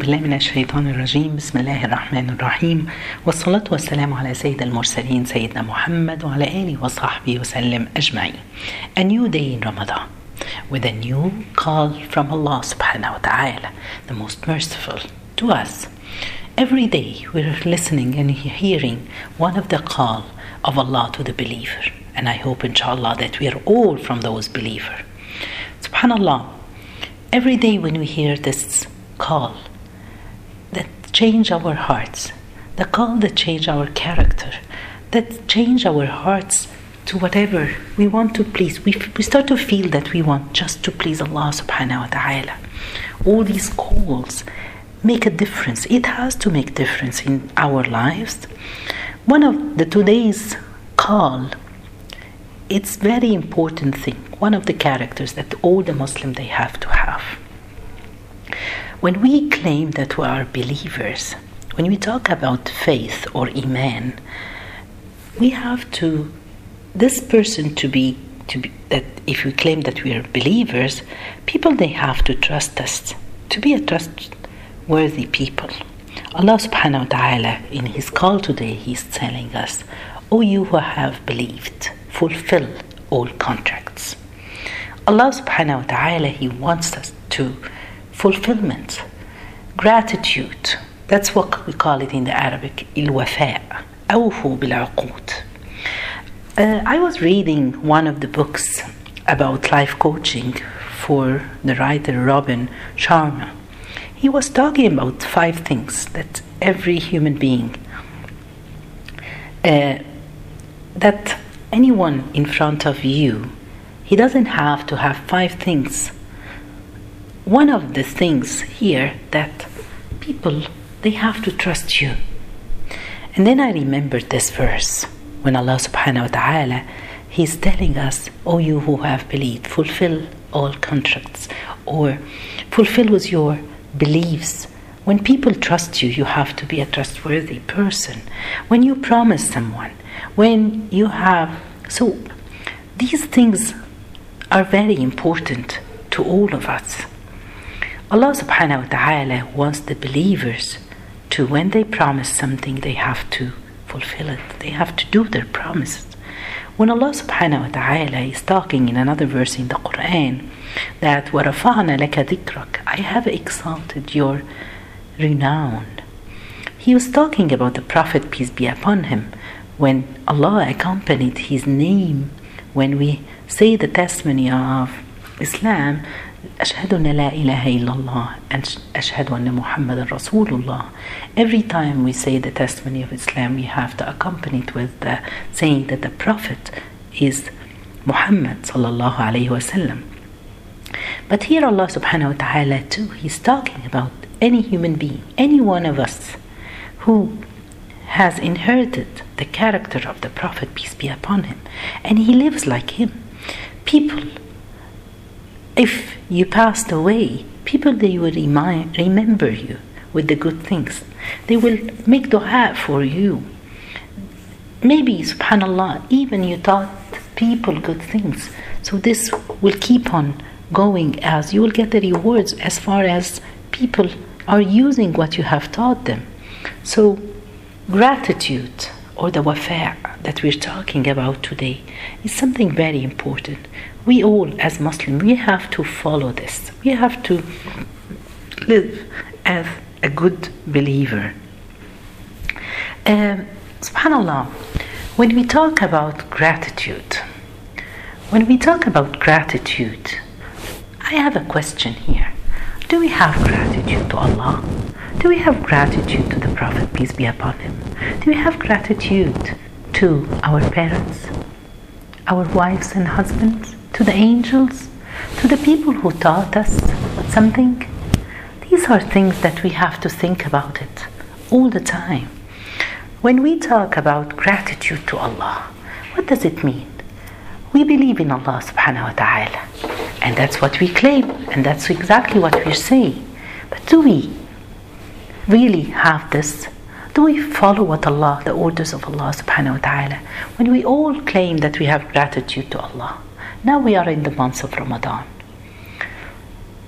بالله من الشيطان الرجيم بسم الله الرحمن الرحيم والصلاة والسلام على سيد المرسلين سيدنا محمد وعلى آله وصحبه وسلم أجمعين A new day in Ramadan with a new call from Allah subhanahu wa ta'ala the most merciful to us Every day we're listening and hearing one of the call of Allah to the believer and I hope inshallah that we are all from those believer Subhanallah every day when we hear this call that change our hearts, the call that change our character, that change our hearts to whatever we want to please. We, we start to feel that we want just to please Allah subhanahu wa ta'ala. All these calls make a difference. It has to make difference in our lives. One of the today's call, it's very important thing. One of the characters that all the Muslim they have to have. When we claim that we are believers, when we talk about faith or iman, we have to this person to be to be that if we claim that we are believers, people they have to trust us to be a trustworthy people. Allah subhanahu wa ta'ala in his call today he's telling us, O you who have believed, fulfill all contracts. Allah subhanahu wa ta'ala he wants us to fulfillment, gratitude. That's what we call it in the Arabic, الوفاء. أوفوا بالعقود. Uh, I was reading one of the books about life coaching for the writer Robin Sharma. He was talking about five things that every human being, uh, that anyone in front of you, he doesn't have to have five things one of the things here that people they have to trust you. And then i remembered this verse when allah subhanahu wa ta'ala he's telling us oh you who have believed fulfill all contracts or fulfill with your beliefs. When people trust you you have to be a trustworthy person. When you promise someone when you have so these things are very important to all of us Allah subhanahu wa ta'ala wants the believers to, when they promise something, they have to fulfill it. They have to do their promises. When Allah subhanahu wa ta'ala is talking in another verse in the Quran that وَرَفَعْنَا لَكَ ذِكْرَكَ I have exalted your renown. He was talking about the Prophet, peace be upon him, when Allah accompanied his name, when we say the testimony of Islam, Ashhadu an la ilaha illallah and Ashhadu anna Muhammadan Rasulullah. Every time we say the testimony of Islam, we have to accompany it with the saying that the Prophet is Muhammad sallallahu alayhi wasallam. But here Allah subhanahu wa ta'ala too, He's talking about any human being, any one of us who has inherited the character of the Prophet, peace be upon him, and he lives like him. People, if you passed away, people they will remember you with the good things. They will make dua for you. Maybe, subhanAllah, even you taught people good things. So this will keep on going as you will get the rewards as far as people are using what you have taught them. So gratitude or the wafa that we're talking about today is something very important we all as muslims we have to follow this. We have to live as a good believer. Um, subhanallah when we talk about gratitude when we talk about gratitude i have a question here. Do we have gratitude to allah? Do we have gratitude to the prophet peace be upon him? Do we have gratitude to our parents our wives and husbands to the angels, to the people who taught us something. These are things that we have to think about it all the time. When we talk about gratitude to Allah, what does it mean? We believe in Allah subhanahu wa ta'ala, and that's what we claim, and that's exactly what we're saying. But do we really have this? Do we follow what Allah, the orders of Allah subhanahu wa ta'ala? When we all claim that we have gratitude to Allah, now we are in the month of Ramadan.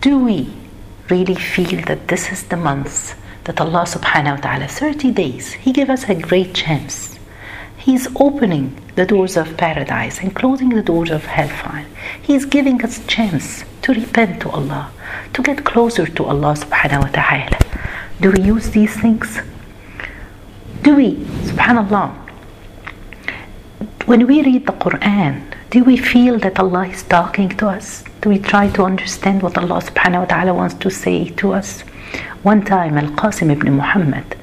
Do we really feel that this is the month that Allah subhanahu wa ta'ala, 30 days, He gave us a great chance. He's opening the doors of paradise and closing the doors of hellfire. He's giving us chance to repent to Allah, to get closer to Allah subhanahu wa ta'ala. Do we use these things? Do we, subhanallah, when we read the Quran, do we feel that Allah is talking to us? Do we try to understand what Allah subhanahu wa ta'ala wants to say to us? One time, Al Qasim ibn Muhammad,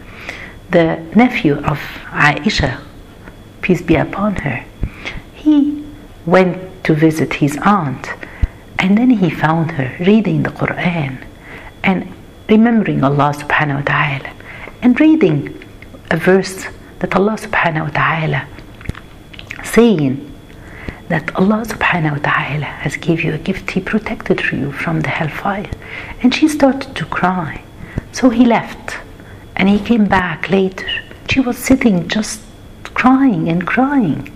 the nephew of Aisha, peace be upon her, he went to visit his aunt and then he found her reading the Quran and remembering Allah subhanahu wa ta'ala and reading a verse that Allah subhanahu wa ta'ala saying that Allah subhanahu wa ta'ala has give you a gift, He protected you from the hellfire. And she started to cry. So he left and he came back later. She was sitting just crying and crying.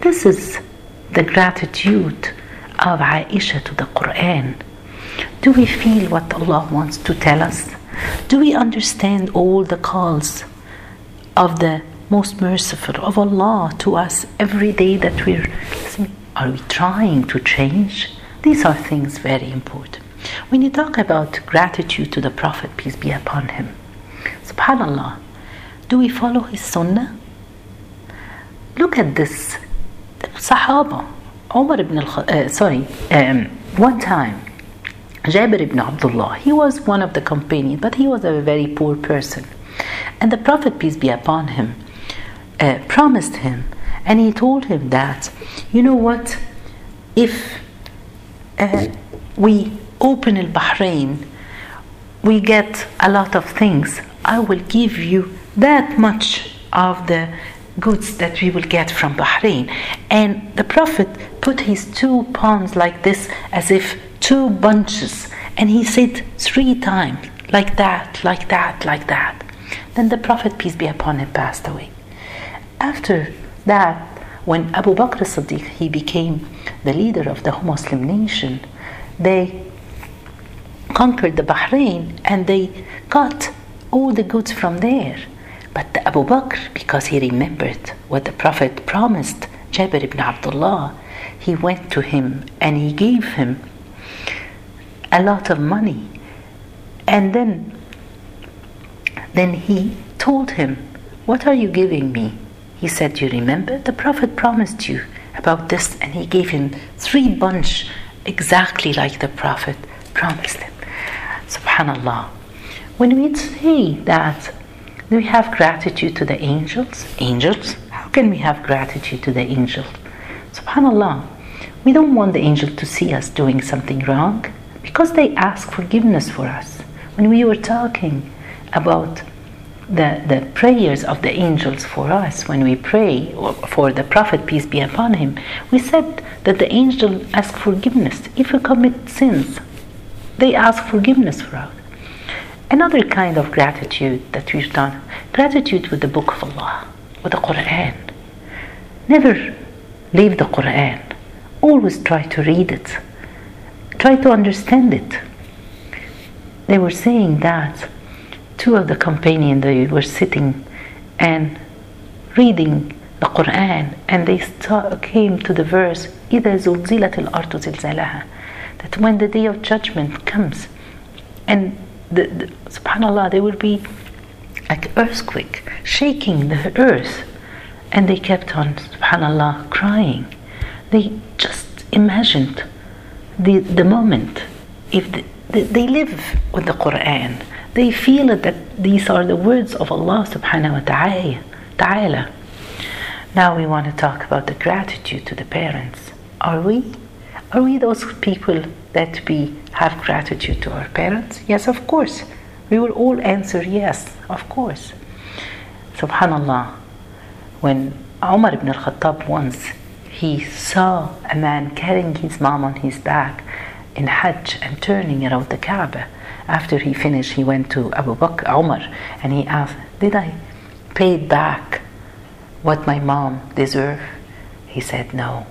This is the gratitude of Aisha to the Quran. Do we feel what Allah wants to tell us? Do we understand all the calls of the most merciful of Allah to us every day that we're? Are we trying to change? These are things very important. When you talk about gratitude to the Prophet, peace be upon him, subhanAllah, do we follow his sunnah? Look at this. Sahaba, Umar ibn al uh, sorry, um, one time, Jabir ibn Abdullah, he was one of the companions, but he was a very poor person. And the Prophet, peace be upon him, uh, promised him, and he told him that, you know what, if uh, we open Al Bahrain, we get a lot of things. I will give you that much of the goods that we will get from Bahrain. And the Prophet put his two palms like this, as if two bunches, and he said three times, like that, like that, like that. Then the Prophet, peace be upon him, passed away. After that, when Abu Bakr Siddiq he became the leader of the Muslim nation, they conquered the Bahrain and they got all the goods from there. But the Abu Bakr, because he remembered what the Prophet promised Jabir ibn Abdullah, he went to him and he gave him a lot of money. And then then he told him, What are you giving me? He said, You remember? The Prophet promised you about this, and he gave him three bunch exactly like the Prophet promised him. Subhanallah. When we say that we have gratitude to the angels, angels, how can we have gratitude to the angels? Subhanallah. We don't want the angel to see us doing something wrong because they ask forgiveness for us. When we were talking about the, the prayers of the angels for us when we pray for the prophet peace be upon him. We said that the angel ask forgiveness. If we commit sins they ask forgiveness for us. Another kind of gratitude that we've done gratitude with the book of allah with the quran. Never leave the quran. Always try to read it. Try to understand it. They were saying that two of the companions they were sitting and reading the Quran and they came to the verse إذا زلزلت الأرض زلزالها that when the day of judgment comes and the, the, subhanallah there will be like earthquake shaking the earth and they kept on subhanallah crying they just imagined the, the moment if the, the, they live with the Quran they feel it that these are the words of Allah subhanahu wa ta'ala. Now we want to talk about the gratitude to the parents. Are we? Are we those people that we have gratitude to our parents? Yes, of course. We will all answer yes, of course. Subhanallah. When Umar ibn al-Khattab once he saw a man carrying his mom on his back in Hajj and turning around the Kaaba after he finished, he went to Abu Bakr, Umar, and he asked, Did I pay back what my mom deserved? He said, No.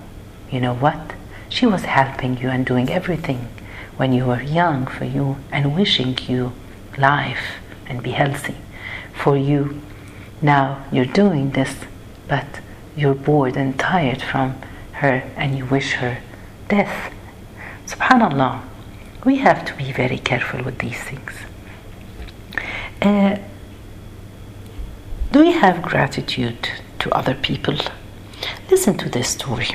You know what? She was helping you and doing everything when you were young for you and wishing you life and be healthy for you. Now you're doing this, but you're bored and tired from her and you wish her death. Subhanallah, we have to be very careful with these things. Uh, do we have gratitude to other people? Listen to this story.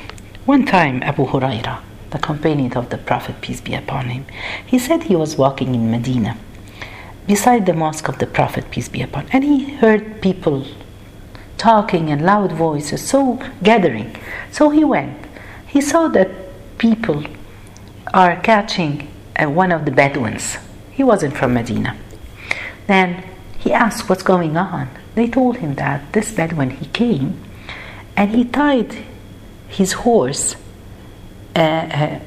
One time, Abu Huraira, the companion of the Prophet, peace be upon him, he said he was walking in Medina beside the mosque of the Prophet, peace be upon him, and he heard people talking in loud voices, so gathering. So he went. He saw that people are catching uh, one of the Bedouins. He wasn't from Medina. Then he asked what's going on. They told him that this Bedouin he came and he tied his horse uh, uh,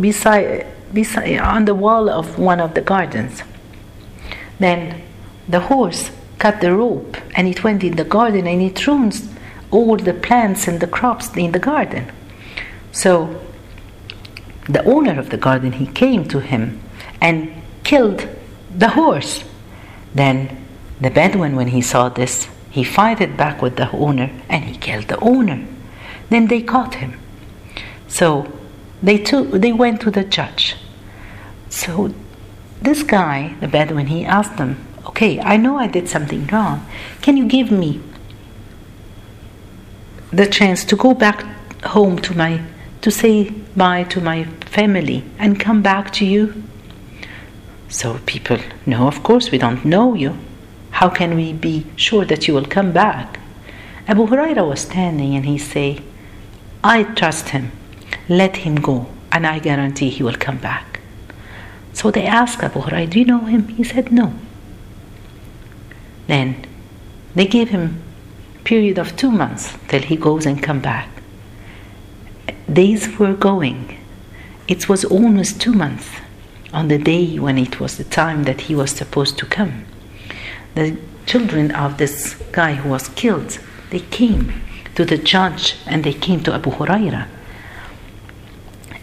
beside, beside on the wall of one of the gardens. Then the horse cut the rope and it went in the garden and it ruins all the plants and the crops in the garden. So the owner of the garden he came to him and killed the horse. Then the Bedouin when he saw this he fighted back with the owner and he killed the owner. Then they caught him. So they took they went to the judge. So this guy, the Bedouin, he asked them, Okay, I know I did something wrong. Can you give me the chance to go back home to my to say bye to my family and come back to you? So people, no, of course we don't know you. How can we be sure that you will come back? Abu Huraira was standing and he say, I trust him. Let him go and I guarantee he will come back. So they asked Abu Huraira, Do you know him? He said, No. Then they gave him period of two months till he goes and come back. Days were going. It was almost two months on the day when it was the time that he was supposed to come. The children of this guy who was killed, they came to the judge and they came to Abu Huraira.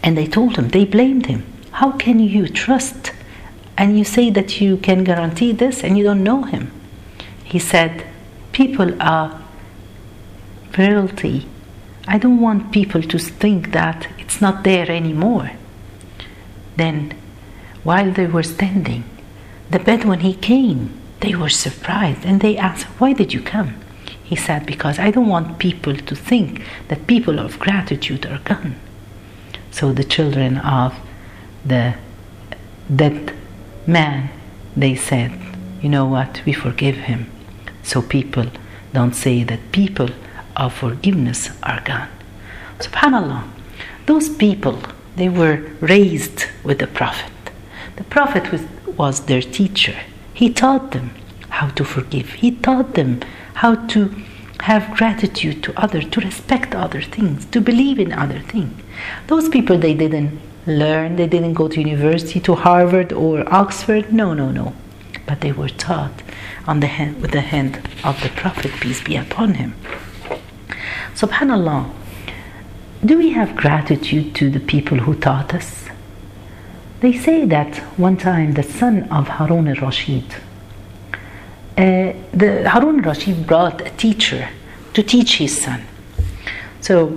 And they told him, they blamed him. How can you trust and you say that you can guarantee this and you don't know him? He said, People are frailty. I don't want people to think that it's not there anymore. Then, while they were standing, the Bedouin he came, they were surprised and they asked, Why did you come? He said, Because I don't want people to think that people of gratitude are gone. So the children of the dead man, they said, You know what? We forgive him so people don't say that people of forgiveness are gone. Subhanallah, those people, they were raised with the Prophet. The Prophet was, was their teacher. He taught them how to forgive. He taught them how to have gratitude to others, to respect other things, to believe in other things. Those people, they didn't learn, they didn't go to university, to Harvard or Oxford. No, no, no. But they were taught on the hand, with the hand of the Prophet, peace be upon him. Subhanallah, do we have gratitude to the people who taught us? They say that one time the son of Harun al-Rashid, uh, the Harun al-Rashid brought a teacher to teach his son. So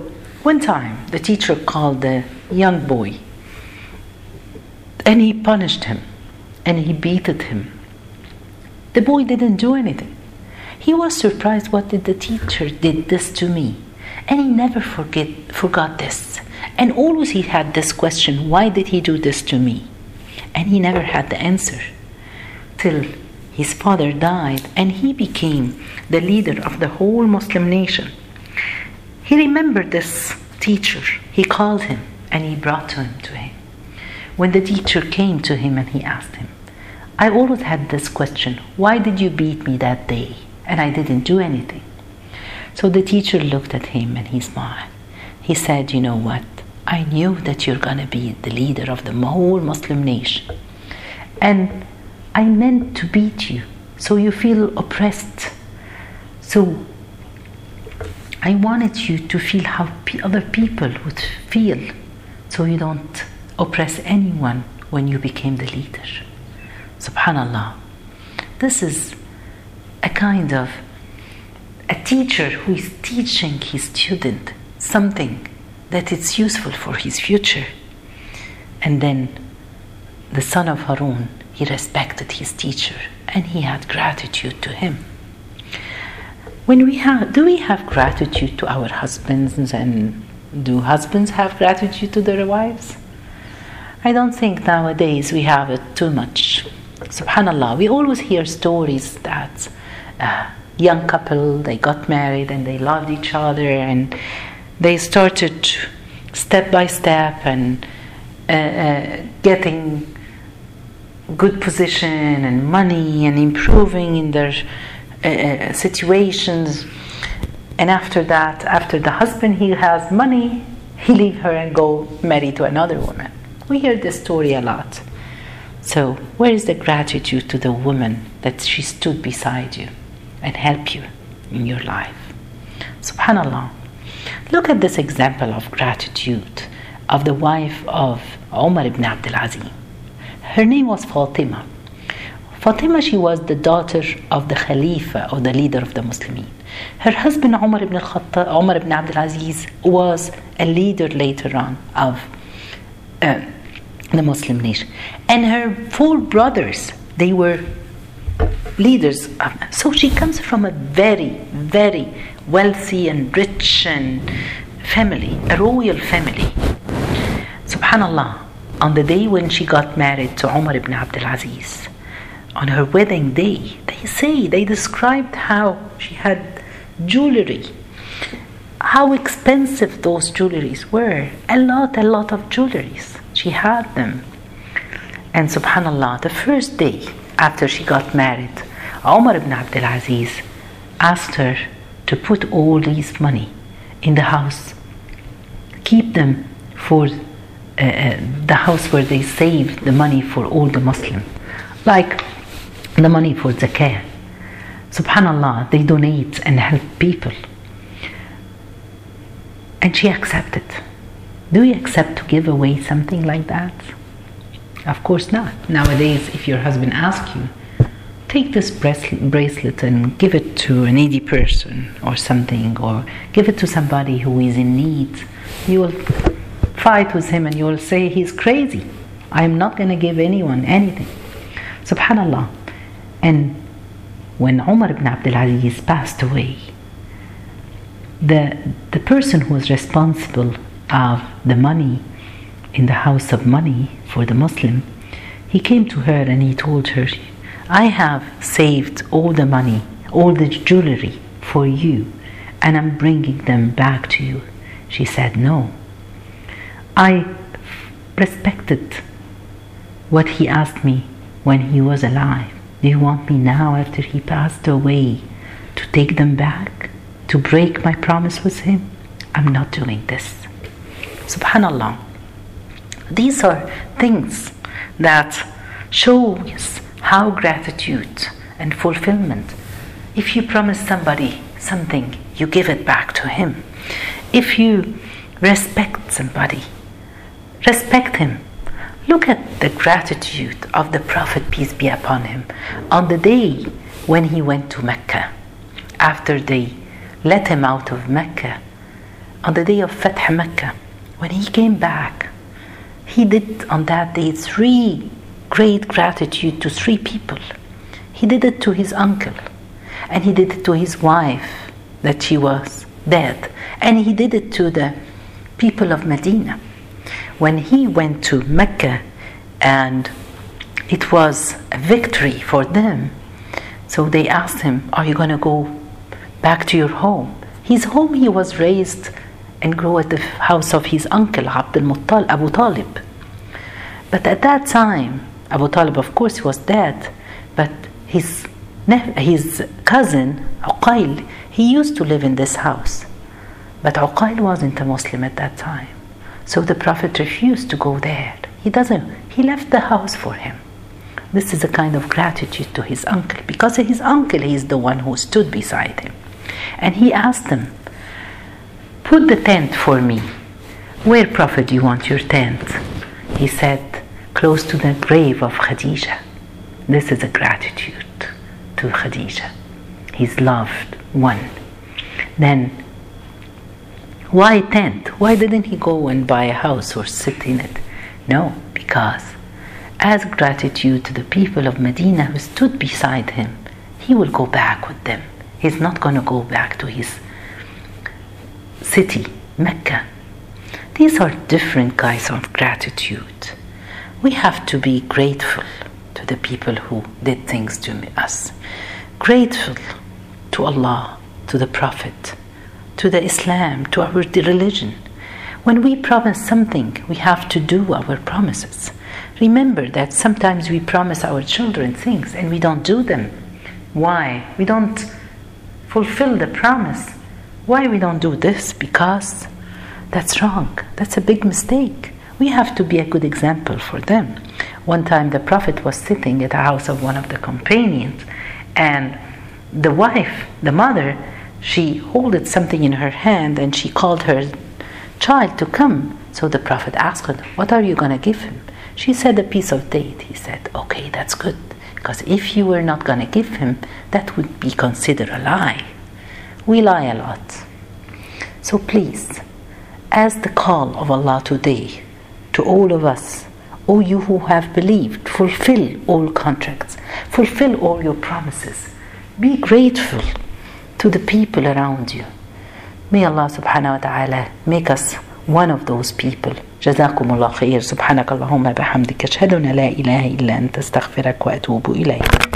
one time the teacher called the young boy and he punished him and he beated him the boy didn't do anything. He was surprised what did the teacher did this to me. And he never forget, forgot this. And always he had this question, why did he do this to me? And he never had the answer. Till his father died and he became the leader of the whole Muslim nation. He remembered this teacher. He called him and he brought him to him. When the teacher came to him and he asked him, I always had this question why did you beat me that day? And I didn't do anything. So the teacher looked at him and he smiled. He said, You know what? I knew that you're going to be the leader of the whole Muslim nation. And I meant to beat you so you feel oppressed. So I wanted you to feel how other people would feel so you don't oppress anyone when you became the leader. Subhanallah. This is a kind of a teacher who is teaching his student something that is useful for his future. And then the son of Harun, he respected his teacher and he had gratitude to him. When we have, do we have gratitude to our husbands and do husbands have gratitude to their wives? I don't think nowadays we have it too much. Subhanallah, we always hear stories that a young couple they got married and they loved each other and they started step by step and uh, uh, getting good position and money and improving in their uh, uh, situations. And after that after the husband he has money he leave her and go marry to another woman. We hear this story a lot. So where is the gratitude to the woman that she stood beside you and help you in your life subhanallah look at this example of gratitude of the wife of Umar ibn Abdul Aziz her name was Fatima. Fatima, she was the daughter of the Khalifa or the leader of the Muslims. Her husband Umar ibn al-Khattab, Umar ibn Abdul Aziz, was a leader later on of uh, the Muslim nation, and her four brothers, they were leaders. So she comes from a very, very wealthy and rich and family, a royal family. Subhanallah on the day when she got married to Umar ibn Abdul Aziz, on her wedding day, they say, they described how she had jewelry, how expensive those jewelries were. A lot, a lot of jewelries. She had them. And subhanAllah, the first day after she got married, Umar ibn Abdul Aziz asked her to put all these money in the house, keep them for uh, uh, the house where they save the money for all the Muslim, like the money for zakah. Subhanallah, they donate and help people. And she accepted. Do you accept to give away something like that? Of course not. Nowadays, if your husband asks you, take this bracelet and give it to a needy person or something, or give it to somebody who is in need, you will fight with him and you will say he's crazy. I am not going to give anyone anything. Subhanallah. And when Umar ibn Abdul Aziz passed away, the, the person who was responsible of the money in the house of money for the Muslim, he came to her and he told her, I have saved all the money, all the jewelry for you, and I'm bringing them back to you. She said, No, I respected what he asked me when he was alive. Do you want me now, after he passed away, to take them back? To break my promise with him? I'm not doing this. Subhanallah. These are things that show us how gratitude and fulfillment. If you promise somebody something, you give it back to him. If you respect somebody, Respect him. Look at the gratitude of the Prophet, peace be upon him, on the day when he went to Mecca, after they let him out of Mecca, on the day of Fath Mecca, when he came back, he did on that day three great gratitude to three people. He did it to his uncle, and he did it to his wife that she was dead, and he did it to the people of Medina when he went to Mecca and it was a victory for them. So they asked him, Are you going to go back to your home? His home, he was raised and grew at the house of his uncle, Abdul Muttalib, Abu Talib. But at that time, Abu Talib, of course, was dead, but his, his cousin, Uqail, he used to live in this house. But Uqail wasn't a Muslim at that time. So the Prophet refused to go there. He doesn't, he left the house for him. This is a kind of gratitude to his uncle because his uncle is the one who stood beside him. And he asked him, Put the tent for me. Where, Prophet, do you want your tent? he said, close to the grave of Khadija. This is a gratitude to Khadija, his loved one. Then, why tent? Why didn't he go and buy a house or sit in it? No, because as gratitude to the people of Medina who stood beside him, he will go back with them. He's not going to go back to his city, Mecca. These are different kinds of gratitude. We have to be grateful to the people who did things to us, grateful to Allah, to the Prophet, to the Islam, to our religion. When we promise something, we have to do our promises. Remember that sometimes we promise our children things and we don't do them. Why? We don't fulfill the promise. Why we don't do this? Because that's wrong. That's a big mistake. We have to be a good example for them. One time the Prophet was sitting at the house of one of the companions and the wife, the mother, she holded something in her hand and she called her child to come. So the Prophet asked her, What are you going to give him? She said, A piece of date. He said, Okay, that's good. Because if you were not going to give him, that would be considered a lie. We lie a lot. So please, as the call of Allah today to all of us, O you who have believed, fulfill all contracts, fulfill all your promises. Be grateful to the people around you. May Allah subhanahu wa ta'ala make us one of those people. جزاكم الله خير سبحانك اللهم بحمدك أشهد أن لا إله إلا أنت استغفرك وأتوب إليك